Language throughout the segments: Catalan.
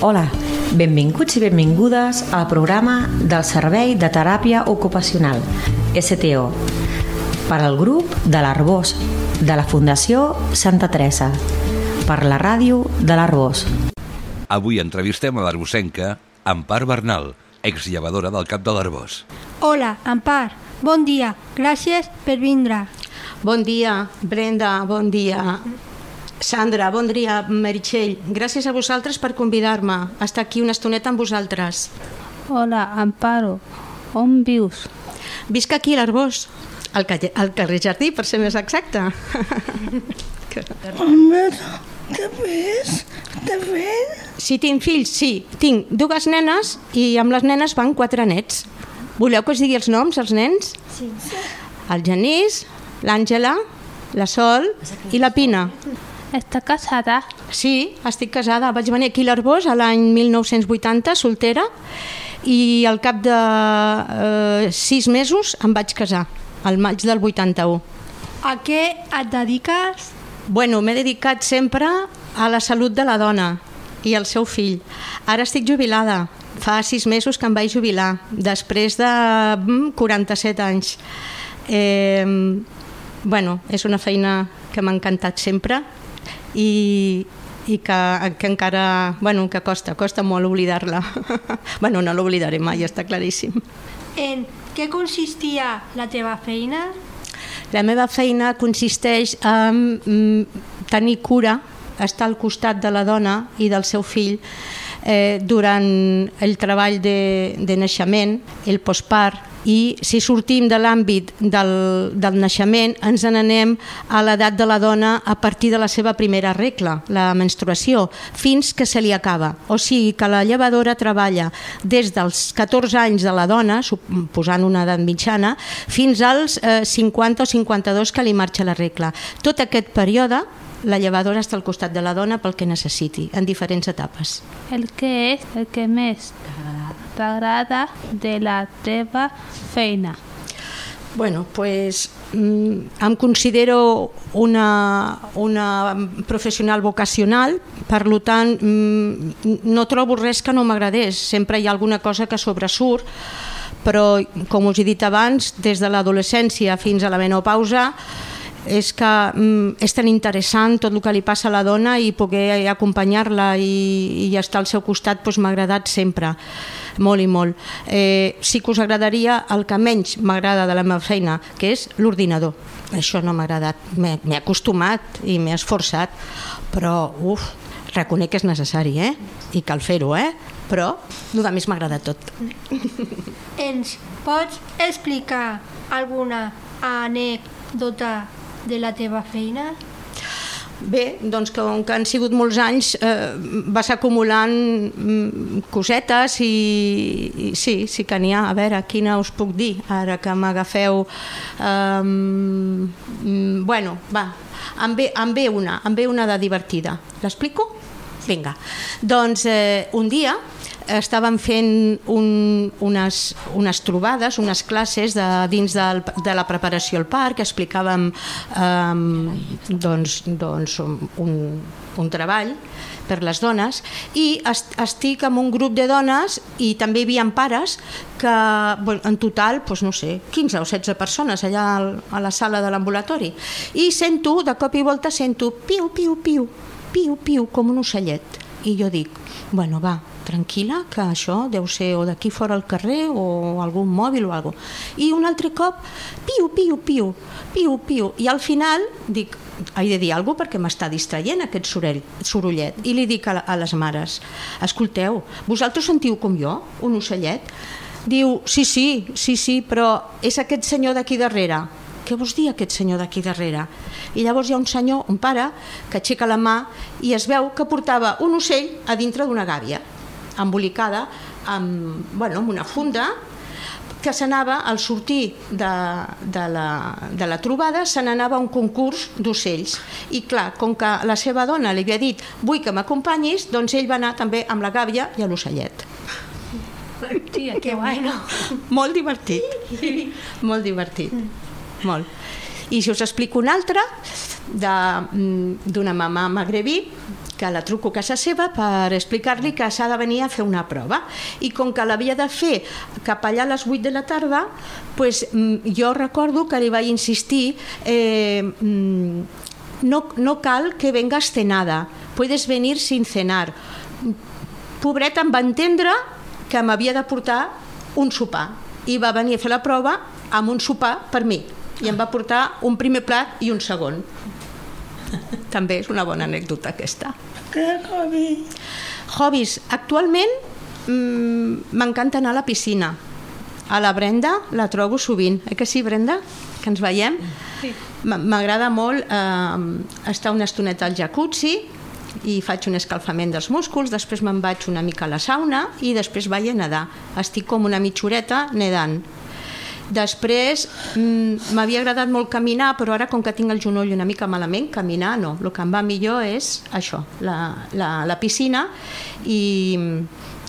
Hola, benvinguts i benvingudes al programa del Servei de Teràpia Ocupacional, STO, per al grup de l'Arbós, de la Fundació Santa Teresa, per la ràdio de l'Arbós. Avui entrevistem a l'arbosenca Ampar Bernal, exllevadora del Cap de l'Arbós. Hola, Ampar. Bon dia. Gràcies per vindre. Bon dia, Brenda, bon dia. Sandra, bon dia, Meritxell. Gràcies a vosaltres per convidar-me a estar aquí una estoneta amb vosaltres. Hola, Amparo. On vius? Visc aquí a l'Arbós, al, calle, al carrer Jardí, per ser més exacte. Home, què fes? Què fes? Si tinc fills, sí. Tinc dues nenes i amb les nenes van quatre nets. Voleu que us digui els noms, els nens? Sí. El Genís, l'Àngela, la Sol i la Pina. Està casada? Sí, estic casada. Vaig venir aquí a l'Arbós l'any 1980, soltera, i al cap de eh, sis mesos em vaig casar, al maig del 81. A què et dediques? Bueno, m'he dedicat sempre a la salut de la dona i al seu fill. Ara estic jubilada. Fa sis mesos que em vaig jubilar, després de mm, 47 anys. Eh, bueno, és una feina que m'ha encantat sempre i, i que, que encara, bueno, que costa, costa molt oblidar-la. bueno, no l'oblidaré mai, està claríssim. En què consistia la teva feina? La meva feina consisteix en mm, tenir cura, estar al costat de la dona i del seu fill eh, durant el treball de, de naixement, el postpart, i si sortim de l'àmbit del, del naixement ens n'anem a l'edat de la dona a partir de la seva primera regla, la menstruació, fins que se li acaba. O sigui que la llevadora treballa des dels 14 anys de la dona, posant una edat mitjana, fins als eh, 50 o 52 que li marxa la regla. Tot aquest període la llevadora està al costat de la dona pel que necessiti, en diferents etapes. El que és el que més t'agrada de la teva feina? Bueno, pues mm, em considero una, una professional vocacional, per tant mm, no trobo res que no m'agradés, sempre hi ha alguna cosa que sobresurt, però com us he dit abans, des de l'adolescència fins a la menopausa, és que mm, és tan interessant tot el que li passa a la dona i poder acompanyar-la i, i estar al seu costat doncs, m'ha agradat sempre molt i molt. Eh, sí que us agradaria el que menys m'agrada de la meva feina, que és l'ordinador. Això no m'ha agradat. M'he acostumat i m'he esforçat, però uf, reconec que és necessari, eh? I cal fer-ho, eh? Però el que més m'agrada tot. Ens pots explicar alguna anècdota de la teva feina? Bé, doncs com que han sigut molts anys eh, vas acumulant mm, cosetes i, i sí, sí que n'hi ha. A veure, quina us puc dir ara que m'agafeu... Eh, bueno, va, em ve, em ve una, em ve una de divertida. L'explico? Vinga. Doncs eh, un dia estàvem fent un, unes, unes trobades, unes classes de, dins del, de la preparació al parc, explicàvem eh, doncs, doncs un, un treball per les dones i estic amb un grup de dones i també hi havia pares que en total, doncs no sé, 15 o 16 persones allà a la sala de l'ambulatori i sento, de cop i volta sento piu, piu, piu, piu, piu, com un ocellet i jo dic, bueno va, tranquil·la, que això deu ser o d'aquí fora al carrer o algun mòbil o alguna I un altre cop, piu, piu, piu, piu, piu. I al final dic, he de dir alguna perquè m'està distraient aquest sorell, sorollet. I li dic a, a les mares, escolteu, vosaltres sentiu com jo, un ocellet? Diu, sí, sí, sí, sí, però és aquest senyor d'aquí darrere què vos dir aquest senyor d'aquí darrere? I llavors hi ha un senyor, un pare, que aixeca la mà i es veu que portava un ocell a dintre d'una gàbia embolicada amb, bueno, amb una funda que s'anava, al sortir de, de, la, de la trobada, se n'anava a un concurs d'ocells. I clar, com que la seva dona li havia dit vull que m'acompanyis, doncs ell va anar també amb la gàbia i l'ocellet. Tia, que bueno. Molt divertit. Molt divertit. Molt. I si us explico una altra, mm, d'una mamà magrebí que la truco a casa seva per explicar-li que s'ha de venir a fer una prova. I com que l'havia de fer cap allà a les 8 de la tarda, pues, mm, jo recordo que li vaig insistir eh, mm, no, no cal que vengas cenada, puedes venir sin cenar. Pobret em va entendre que m'havia de portar un sopar i va venir a fer la prova amb un sopar per mi i em va portar un primer plat i un segon. També és una bona anècdota aquesta. Que hobby. Hobbies. Actualment mm, m'encanta anar a la piscina. A la Brenda la trobo sovint. Eh que sí, Brenda? Que ens veiem? Sí. M'agrada molt eh, estar una estoneta al jacuzzi i faig un escalfament dels músculs, després me'n vaig una mica a la sauna i després vaig a nedar. Estic com una mitjoreta nedant. Després mm, m'havia agradat molt caminar, però ara com que tinc el genoll una mica malament, caminar no. El que em va millor és això, la, la, la piscina i,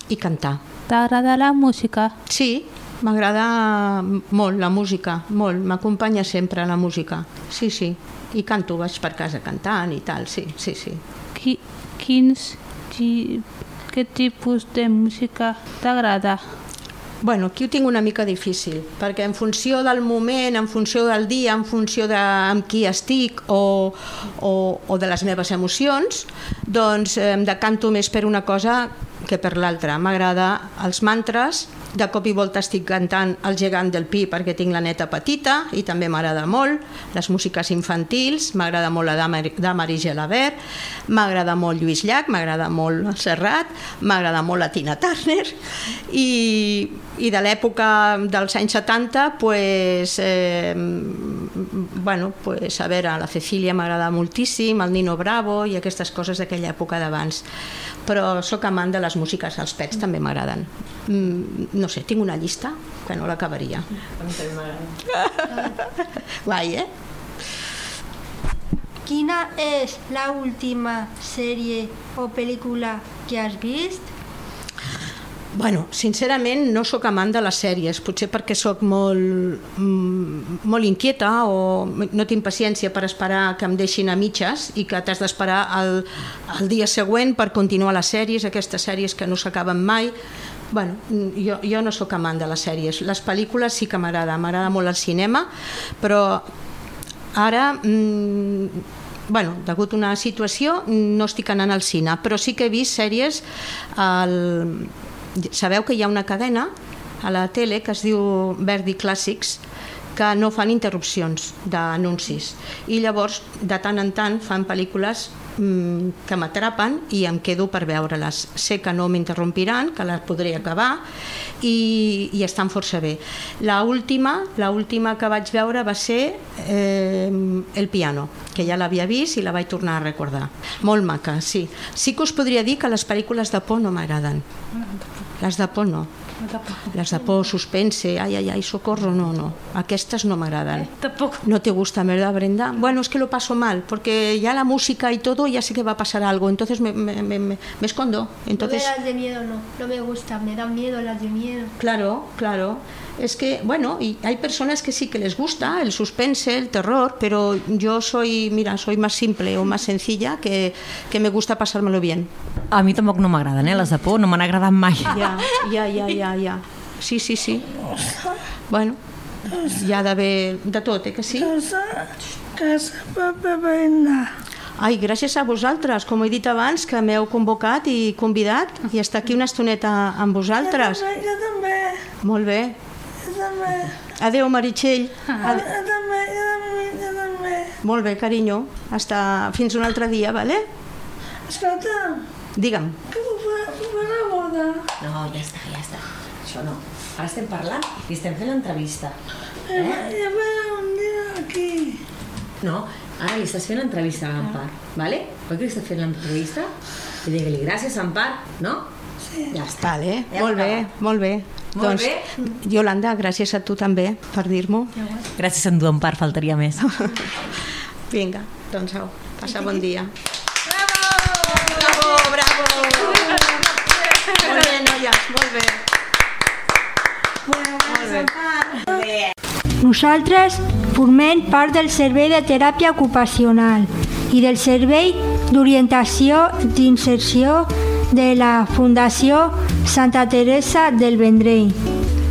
i cantar. T'agrada la música? Sí, m'agrada molt la música, molt. M'acompanya sempre la música. Sí, sí. I canto, vaig per casa cantant i tal, sí, sí, sí. Qui, quins, qui, què tipus de música t'agrada? Bueno, aquí ho tinc una mica difícil, perquè en funció del moment, en funció del dia, en funció de amb qui estic o, o, o de les meves emocions, doncs eh, em decanto més per una cosa que per l'altra. M'agrada els mantres, de cop i volta estic cantant El gegant del pi perquè tinc la neta petita i també m'agrada molt, les músiques infantils, m'agrada molt la de Marie Gelabert, m'agrada molt Lluís Llach, m'agrada molt Serrat, m'agrada molt la Tina Turner i, i de l'època dels anys 70 pues, eh, bueno, pues, a veure, la Cecília m'agrada moltíssim, el Nino Bravo i aquestes coses d'aquella època d'abans però sóc amant de les músiques, els pets també m'agraden mm, no sé, tinc una llista que no l'acabaria. A mi també m'agrada. Guai, eh? Quina és la última sèrie o pel·lícula que has vist? Bueno, sincerament no sóc amant de les sèries, potser perquè sóc molt, mm, molt inquieta o no tinc paciència per esperar que em deixin a mitges i que t'has d'esperar el, el dia següent per continuar les sèries, aquestes sèries que no s'acaben mai. Bueno, jo, jo no sóc amant de les sèries. Les pel·lícules sí que m'agrada, m'agrada molt el cinema, però ara mmm, bueno, degut a una situació no estic anant al cine, però sí que he vist sèries al, sabeu que hi ha una cadena a la tele que es diu Verdi Clàssics que no fan interrupcions d'anuncis. I llavors de tant en tant fan pel·lícules mmm, que m'atrapen i em quedo per veure-les. Sé que no m'interrompiran, que les podré acabar i, i estan força bé. La última, la última que vaig veure va ser eh, El piano que ja l'havia vist i la vaig tornar a recordar. Molt maca, sí. Sí que us podria dir que les pel·lícules de por no m'agraden les de por no. Les de por, suspense, ay, ay, ay, socorro, no, no. Aquestes no m'agradan. Tampoco. ¿No te gusta, verdad, Brenda? Bueno, es que lo paso mal, porque ya la música y todo, ya sé que va a pasar algo, entonces me, me, me, me escondo. Entonces... No las de miedo, no. No me gusta, me dan miedo las de miedo. Claro, claro. Es que, bueno, y hay personas que sí que les gusta el suspense, el terror, pero yo soy, mira, soy más simple o más sencilla que, que me gusta pasármelo bien. A mi tampoc no m'agraden, eh, les de por, no m'han agradat mai. Ja, ja, ja, ja, ja. Sí, sí, sí. Bueno, hi ha d'haver de tot, eh, que sí? Casa, casa, papa, beina. Ai, gràcies a vosaltres, com he dit abans, que m'heu convocat i convidat i estar aquí una estoneta amb vosaltres. Jo també, jo també, Molt bé. jo també. Adéu, Meritxell. Ade... Jo també, jo també, jo també. Molt bé, carinyo. Hasta fins un altre dia, vale? Escolta, Digue'm. boda? No, ja està, ja està. Això no. Ara estem parlant i estem fent l'entrevista. Eh? Ja un dia aquí. No, ara li estàs fent l'entrevista a l'Empar, vale? Oi que li estàs fent l'entrevista? I digue-li gràcies, Empar, no? Sí. Ja està. Vale, Ja molt bé, molt bé. Molt doncs, bé. Yolanda, gràcies a tu també per dir-m'ho. Gràcies a en tu, Empar, faltaria més. Vinga, doncs au, passa bon dia. Bravo! Bravo, bravo! Molt bé, noies, molt bé. Molt bé. Nosaltres formem part del Servei de Teràpia Ocupacional i del Servei d'orientació d'inserció de la Fundació Santa Teresa del Vendrell.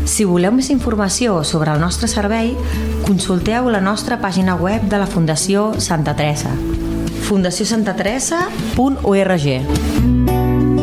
Si voleu més informació sobre el nostre servei, consulteu la nostra pàgina web de la Fundació Santa Teresa fundacionsantateresa.org